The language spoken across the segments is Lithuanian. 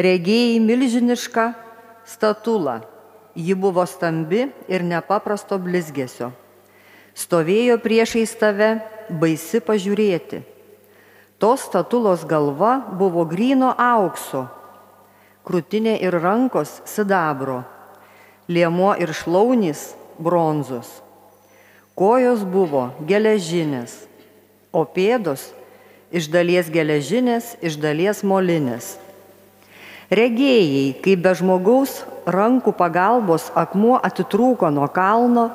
Regėjai milžinišką statulą. Ji buvo stambi ir nepaprasto blizgesio. Stovėjo priešais tave, baisi pažiūrėti. Tos statulos galva buvo gryno aukso, krūtinė ir rankos sidabro, liemuo ir šlaunys bronzos. Kojos buvo geležinės, o pėdos iš dalies geležinės, iš dalies molinės. Regėjai, kaip be žmogaus rankų pagalbos akmuo atitrūko nuo kalno,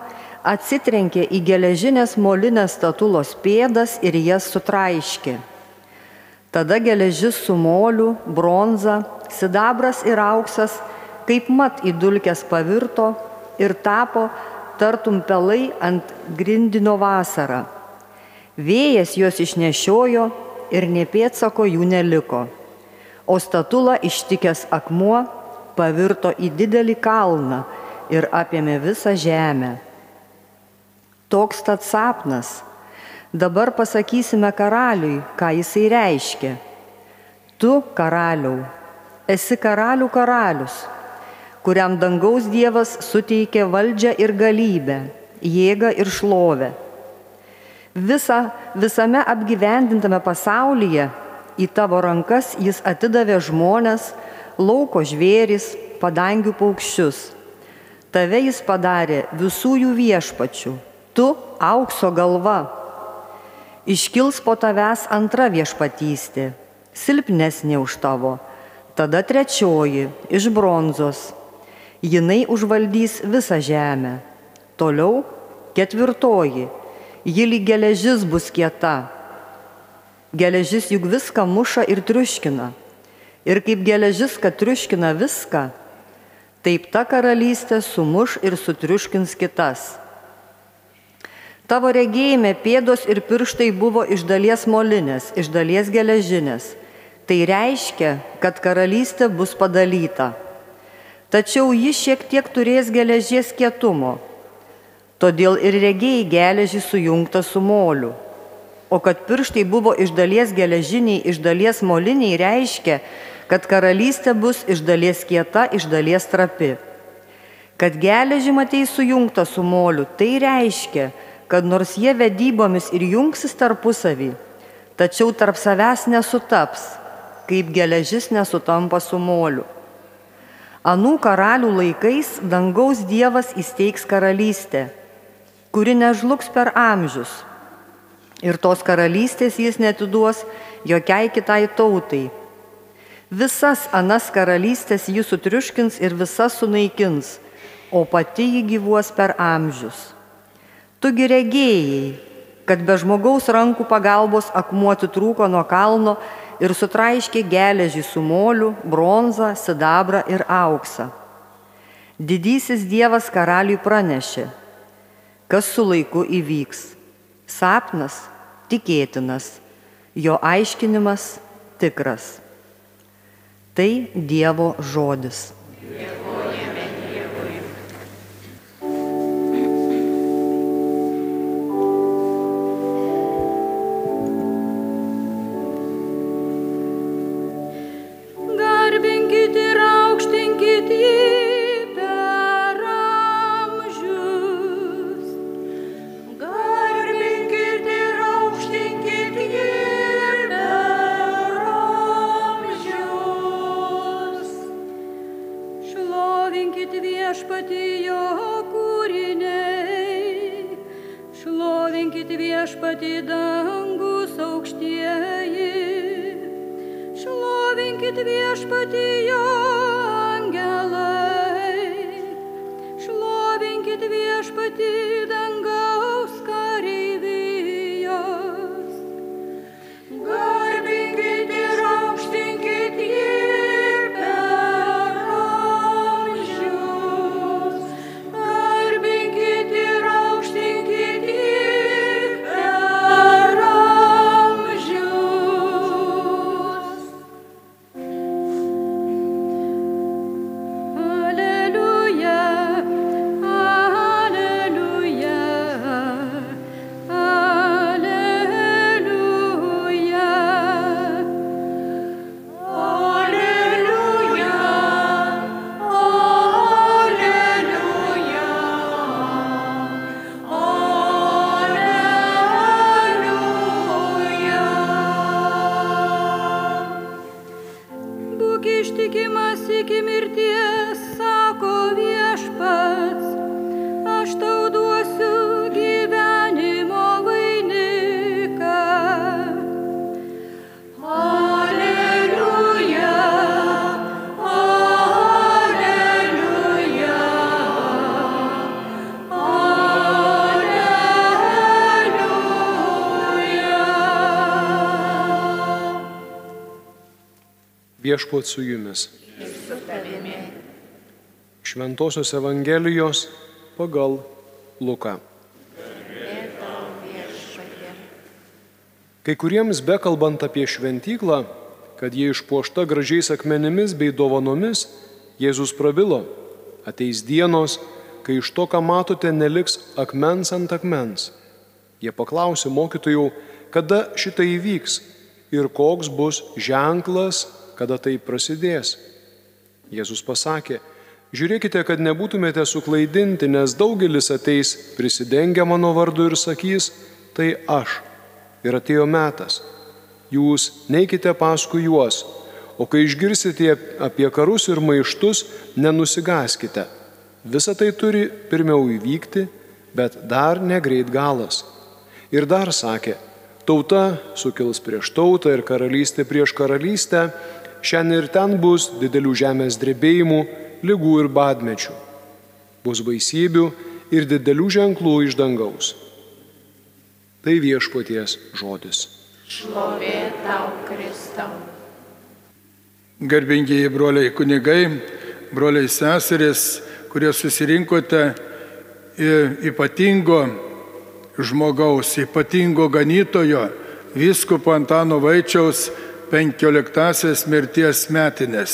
atsitrenkė į geležinės molinės statulos pėdas ir jas sutraiškė. Tada geležis su moliu, bronza, sidabras ir auksas, kaip mat į dulkes pavirto ir tapo tartum pelai ant grindinio vasarą. Vėjas juos išnešiojo ir nepėtsako jų neliko o statula ištikęs akmuo pavirto į didelį kalną ir apėmė visą žemę. Toks tad sapnas. Dabar pasakysime karaliui, ką jisai reiškia. Tu, karaliau, esi karalių karalius, kuriam dangaus Dievas suteikė valdžią ir galybę, jėgą ir šlovę. Visa, visame apgyvendintame pasaulyje į tavo rankas jis atidavė žmonės, lauko žvėris, padangių paukščius. Tave jis padarė visų jų viešpačių, tu aukso galva. Iškils po tavęs antra viešpatystė, silpnesnė už tavo, tada trečioji iš bronzos. Jinai užvaldys visą žemę. Toliau ketvirtoji, ji lyg geležis bus kieta Geležis juk viską muša ir triuškina. Ir kaip geležis, kad triuškina viską, taip ta karalystė sumuš ir sutriuškins kitas. Tavo regėjime pėdos ir pirštai buvo iš dalies molinės, iš dalies geležinės. Tai reiškia, kad karalystė bus padalyta. Tačiau ji šiek tiek turės geležies kietumo. Todėl ir regėjai geležį sujungta su moliu. O kad pirštai buvo iš dalies geležiniai, iš dalies moliniai, reiškia, kad karalystė bus iš dalies kieta, iš dalies trapi. Kad geležį matei sujungta su moliu, tai reiškia, kad nors jie vedybomis ir jungsis tarpusavį, tačiau tarp savęs nesutaps, kaip geležis nesutampa su moliu. Anų karalių laikais dangaus Dievas įsteigs karalystę, kuri nežlugs per amžius ir tos karalystės jis netiduos jokiai kitai tautai. Visas anas karalystės jis sutriuškins ir visas sunaikins, o pati jį gyvuos per amžius. Tugi regėjai, kad be žmogaus rankų pagalbos akmuo atitrūko nuo kalno ir sutraiškė geležį su moliu, bronzą, sidabrą ir auksą. Didysis Dievas karaliui pranešė, kas su laiku įvyks Sapnas tikėtinas, jo aiškinimas tikras. Tai Dievo žodis. Viešpot su jumis. Šventojios Evangelijos pagal Luką. Kai kuriems bekalbant apie šventyklą, kad jie išpuošta gražiais akmenimis bei dovanomis, Jėzus prabilo, ateis dienos, kai iš to, ką matote, neliks akmens ant akmens. Jie paklausė mokytojų, kada šitai įvyks ir koks bus ženklas, kada tai prasidės. Jėzus pasakė, žiūrėkite, kad nebūtumėte suklaidinti, nes daugelis ateis prisidengę mano vardu ir sakys, tai aš ir atėjo metas. Jūs neikite paskui juos, o kai išgirsite apie karus ir maištus, nenusigaskite. Visa tai turi pirmiau įvykti, bet dar negreit galas. Ir dar sakė, tauta sukils prieš tautą ir karalystė prieš karalystę, šiandien ir ten bus didelių žemės drebėjimų, lygų ir badmečių. Bus baisybių ir didelių ženklų iš dangaus. Tai viešpaties žodis. Šlovė tau, Kristau. Garbingieji broliai kunigai, broliai seserės, kurie susirinkote ypatingo žmogaus, ypatingo ganytojo, vyskupo Antano Vaičiaus 15-asias mirties metinės.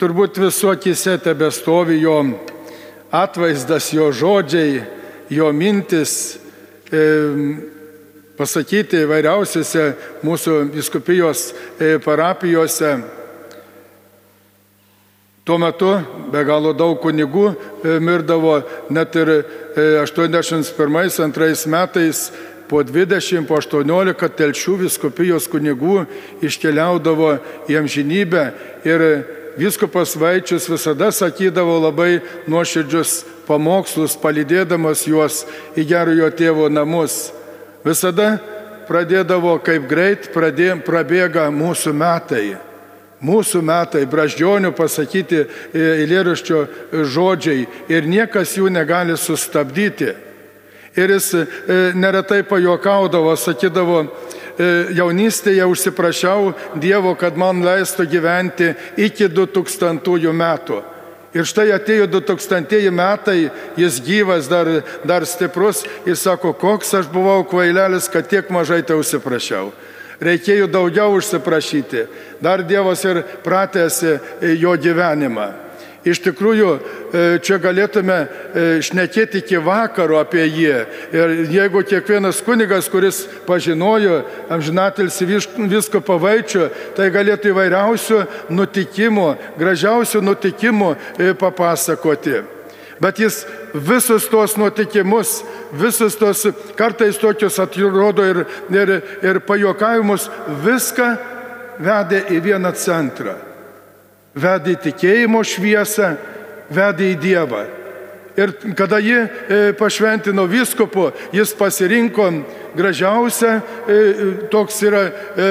Turbūt visuokise tebestovi jo atvaizdas, jo žodžiai, jo mintis e, pasakyti įvairiausiose mūsų viskupijos e, parapijose. Tuo metu be galo daug kunigų e, mirdavo, net ir 81-2 metais po 20, po 18 telšių viskupijos kunigų iškeliaudavo į amžinybę ir Viskupas Vaičius visada sakydavo labai nuoširdžius pamokslus, palydėdamas juos į gerojo tėvo namus. Visada pradėdavo, kaip greit pradė, prabėga mūsų metai. Mūsų metai, braždžionių pasakyti eilėraščio žodžiai ir niekas jų negali sustabdyti. Ir jis e, neretai pajokaudavo, sakydavo, E, jaunystėje užsiprašiau Dievo, kad man leistų gyventi iki 2000 metų. Ir štai atėjo 2000 metai, jis gyvas, dar, dar stiprus, jis sako, koks aš buvau kvailelis, kad tiek mažai tai užsiprašiau. Reikėjo daugiau užsiprašyti. Dar Dievas ir pratėsi jo gyvenimą. Iš tikrųjų, e, čia galėtume e, šnekėti iki vakaro apie jį. Ir jeigu kiekvienas kunigas, kuris pažinojo amžinatilsi visko pavaičiu, tai galėtų įvairiausių nutikimų, gražiausių nutikimų e, papasakoti. Bet jis visus tos nutikimus, visus tos kartais tokius atrodo ir, ir, ir pajokavimus, viską vedė į vieną centrą vedė į tikėjimo šviesą, vedė į Dievą. Ir kada ji e, pašventino viskupu, jis pasirinko gražiausią, e, toks yra e,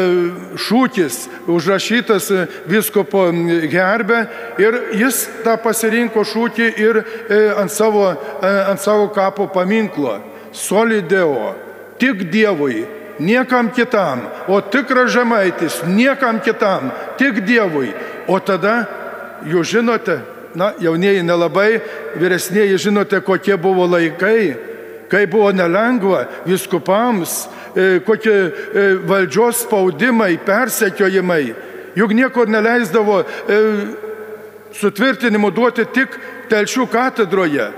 šūkis užrašytas viskupo gerbė ir jis tą pasirinko šūkį ir ant savo, ant savo kapo paminklo. Solideo, tik Dievui, niekam kitam, o tikras žemaitis, niekam kitam, tik Dievui. O tada, jūs žinote, na, jaunieji nelabai, vyresnėji žinote, kokie buvo laikai, kai buvo nelengva viskupams, e, kokie e, valdžios spaudimai, persekiojimai. Juk niekur neleisdavo e, sutvirtinimų duoti tik telšių katedroje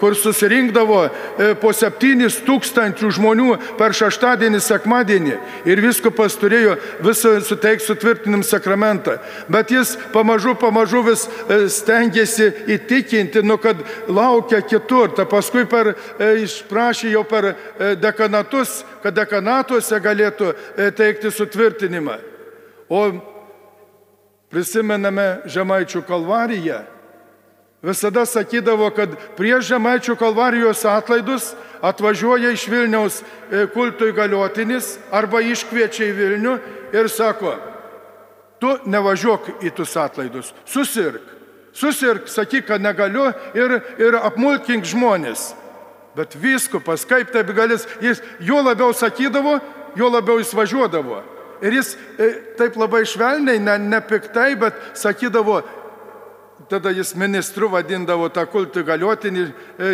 kur susirinkdavo e, po septynis tūkstančių žmonių per šeštadienį, sekmadienį ir viskupas turėjo visą suteikti sutvirtinim sakramentą. Bet jis pamažu, pamažu vis e, stengiasi įtikinti, nu kad laukia kitur. Ta paskui per, e, išprašė jau per dekanatus, kad dekanatuose galėtų teikti sutvirtinimą. O prisimename Žemaičių kalvariją Visada sakydavo, kad prieš Žemaičių kalvarijos atlaidus atvažiuoja iš Vilniaus e, kultui galiotinis arba iškviečia į Vilnių ir sako, tu nevažiuok į tuos atlaidus, susirk, susirk, sakyk, kad negaliu ir, ir apmulkink žmonės. Bet viskupas, kaip taip galis, jis juo labiau sakydavo, juo labiau jis važiuodavo. Ir jis e, taip labai švelniai, ne, ne piktai, bet sakydavo, tada jis ministru vadindavo tą kultų galiotinį e,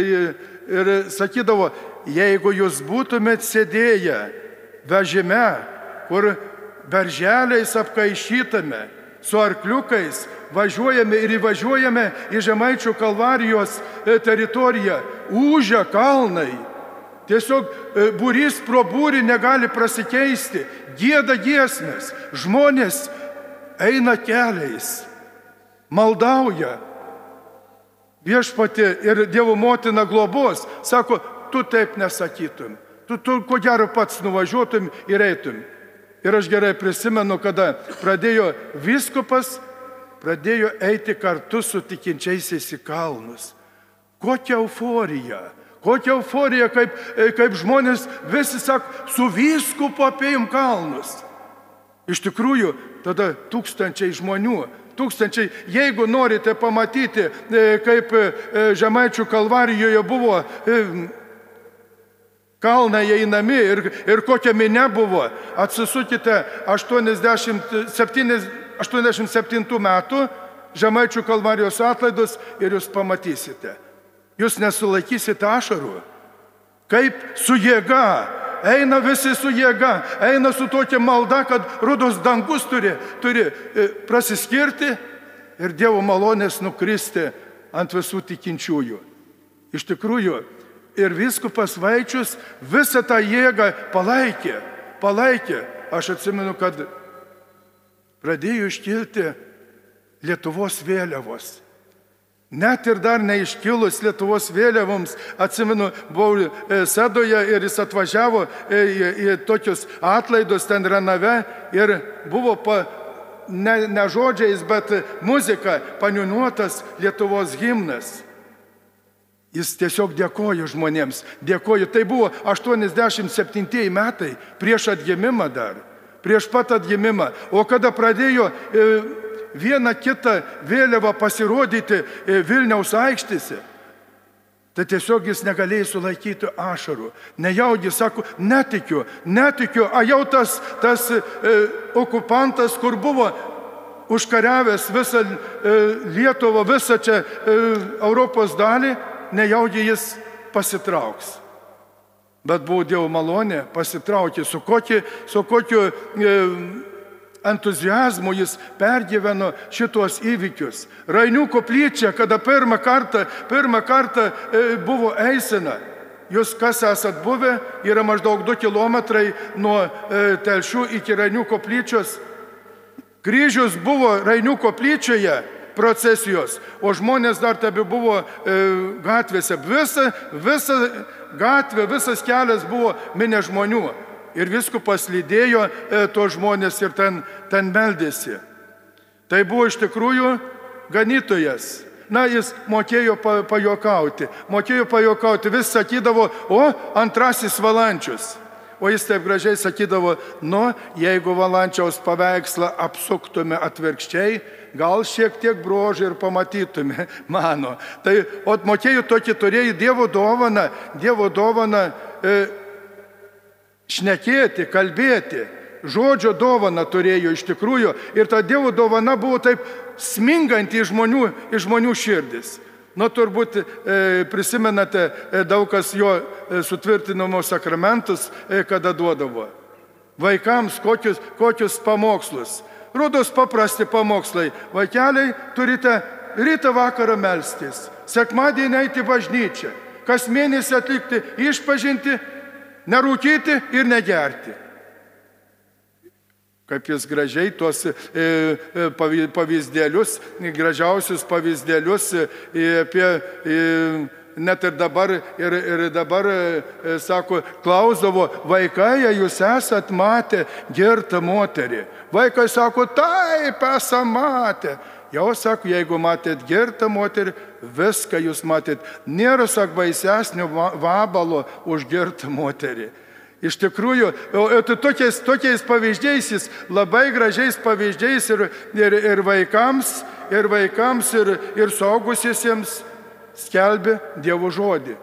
ir sakydavo, jeigu jūs būtumėt sėdėję vežime, kur berželiais apkaišytame, su arkliukais, važiuojame ir įvažiuojame į Žemaičių kalvarijos e, teritoriją, užia kalnai. Tiesiog e, būrys pro būrį negali prasikeisti, gėda giesmės, žmonės eina keliais, maldauja. Viešpati ir Dievo motina globos, sako, tu taip nesakytum, tu, tu ko gero pats nuvažiuotum ir eitum. Ir aš gerai prisimenu, kada pradėjo viskupas, pradėjo eiti kartu su tikinčiaisiais į kalnus. Kokia euforija, kokia euforija, kaip, kaip žmonės visi sako, su viskupu apėjim kalnus. Iš tikrųjų, tada tūkstančiai žmonių tūkstančiai. Jeigu norite pamatyti, e, kaip e, Žemaičių kalvarijoje buvo e, kalnai einami ir, ir kokia minė buvo, atsisukite 87, 87 metų Žemaičių kalvarijos atlaidus ir jūs pamatysite. Jūs nesulaikysite ašarų. Kaip su jėga eina visi su jėga, eina su tokia malda, kad rudos dangus turi, turi e, prasiskirti ir Dievo malonės nukristi ant visų tikinčiųjų. Iš tikrųjų, ir viskupas Vaičius visą tą jėgą palaikė, palaikė. Aš atsimenu, kad pradėjo iškilti Lietuvos vėliavos. Net ir dar neiškilus Lietuvos vėliavoms, atsimenu, buvau e, Sedoje ir jis atvažiavo e, į, į tokius atlaidus ten Renave ir buvo pa, ne, ne žodžiais, bet muzika paniunuotas Lietuvos himnas. Jis tiesiog dėkojo žmonėms, dėkojo. Tai buvo 87 metai prieš atgimimą dar, prieš pat atgimimą. O kada pradėjo e, vieną kitą vėliavą pasirodyti e, Vilniaus aikštėse. Tai tiesiog jis negalėjo sulaikyti ašarų. Nejaudį, sako, netikiu, netikiu, a jau tas, tas e, okupantas, kur buvo užkariavęs visą e, Lietuvą, visą čia e, Europos dalį, nejaudį jis pasitrauks. Bet buvo Dievo malonė, pasitraukė su kokiu, su kokiu e, entuzijazmu jis pergyveno šitos įvykius. Rainių koplyčia, kada pirmą kartą, pirmą kartą e, buvo eisena. Jūs kas esat buvę, yra maždaug 2 km nuo e, telšių iki Rainių koplyčios. Kryžius buvo Rainių koplyčioje procesijos, o žmonės dar tebi buvo e, gatvėse. Visa, visa gatvė, visas kelias buvo minė žmonių ir viskupas lydėjo e, to žmonės ir ten, ten meldėsi. Tai buvo iš tikrųjų ganytojas. Na, jis mokėjo pa, pajokauti, mokėjo pajokauti, vis sakydavo, o antrasis valančius. O jis taip gražiai sakydavo, nu, jeigu valančiaus paveikslą apsuktume atvirkščiai, gal šiek tiek brožį ir pamatytume, mano. Tai, o mokėjų tokį turėjai Dievo dovaną, Dievo dovaną. E, šnekėti, kalbėti. Žodžio dovana turėjo iš tikrųjų ir ta Dievo dovana buvo taip sminganti į žmonių, į žmonių širdis. Nu, turbūt e, prisimenate e, daug kas jo e, sutvirtinamo sakramentus, e, kada duodavo. Vaikams kokius, kokius pamokslus. Rodos paprasti pamokslai. Vaikeliai turite rytą vakarą melstis, sekmadienį eiti bažnyčią, kas mėnesį atlikti išpažinti nerūkyti ir negerti. Kaip jis gražiai tuos e, e, pavyzdėlius, gražiausius pavyzdėlius e, apie net ir dabar, ir, ir dabar, sako, klausdavo, vaikai, jūs esat matę girtą moterį. Vaikai sako, taip, esame matę. Jau sako, jeigu matėt girtą moterį, viską jūs matėt. Nėra, sako, baisesnio vabalo už girtą moterį. Iš tikrųjų, tokiais, tokiais pavyzdžiais jis labai gražiais pavyzdžiais ir, ir, ir vaikams, ir vaikams, ir, ir saugusiesiems skelbė Dievo žodį.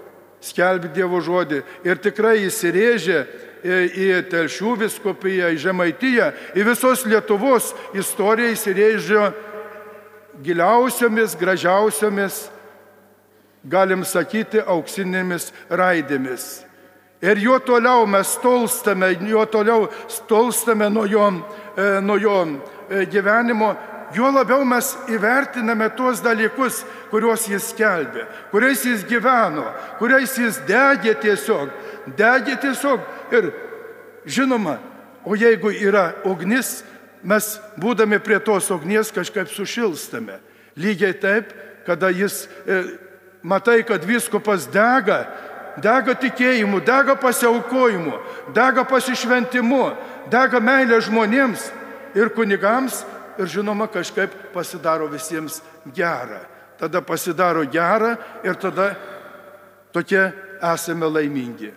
Skelbė Dievo žodį. Ir tikrai įsirėžė į Telšių viskupiją, į Žemaitiją, į visos Lietuvos istoriją įsirėžė giliausiomis, gražiausiomis, galim sakyti, auksinėmis raidėmis. Ir juo toliau mes tolstame, juo toliau tolstame nuo jo, e, nuo jo e, gyvenimo, juo labiau mes įvertiname tuos dalykus, kuriuos jis kelbė, kuriais jis gyveno, kuriais jis degė tiesiog, degė tiesiog. Ir žinoma, o jeigu yra ugnis, mes būdami prie tos ugnies kažkaip sušilstame. Lygiai taip, kada jis, e, matai, kad viskupas dega, dega tikėjimu, dega pasiaukojimu, dega pasišventimu, dega meilė žmonėms ir kunigams ir žinoma kažkaip pasidaro visiems gera. Tada pasidaro gera ir tada tokie esame laimingi.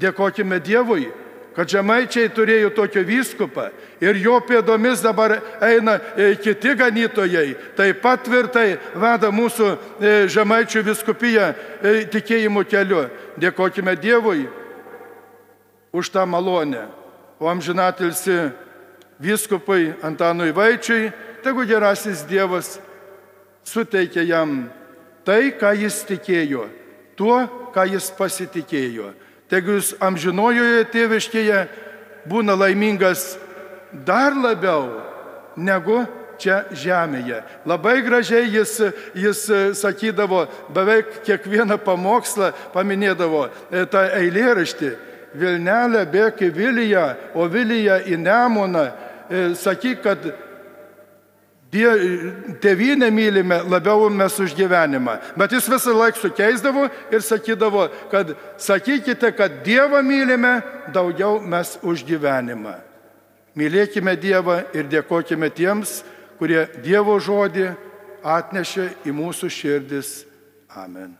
Dėkojime Dievui kad žemaičiai turėjo tokio vyskupą ir jo pėdomis dabar eina e, kiti ganytojai, taip pat tvirtai veda mūsų e, žemaičių viskupiją e, tikėjimo keliu. Dėkojime Dievui už tą malonę. O amžinatilsi vyskupui Antanui Vaičiui, tegu gerasis Dievas suteikia jam tai, ką jis tikėjo, tuo, ką jis pasitikėjo. Tegu jūs amžinojoje tėviškėje būna laimingas dar labiau negu čia žemėje. Labai gražiai jis, jis sakydavo, beveik kiekvieną pamokslą paminėdavo e, tą eilėraštį. Vilnelė bėk į Vilyje, o Vilyje į Nemoną. E, sakyk, kad Tėvynę mylime labiau mes už gyvenimą. Bet jis visą laiką sukeisdavo ir sakydavo, kad sakykite, kad Dievą mylime daugiau mes už gyvenimą. Mylėkime Dievą ir dėkojime tiems, kurie Dievo žodį atnešė į mūsų širdis. Amen.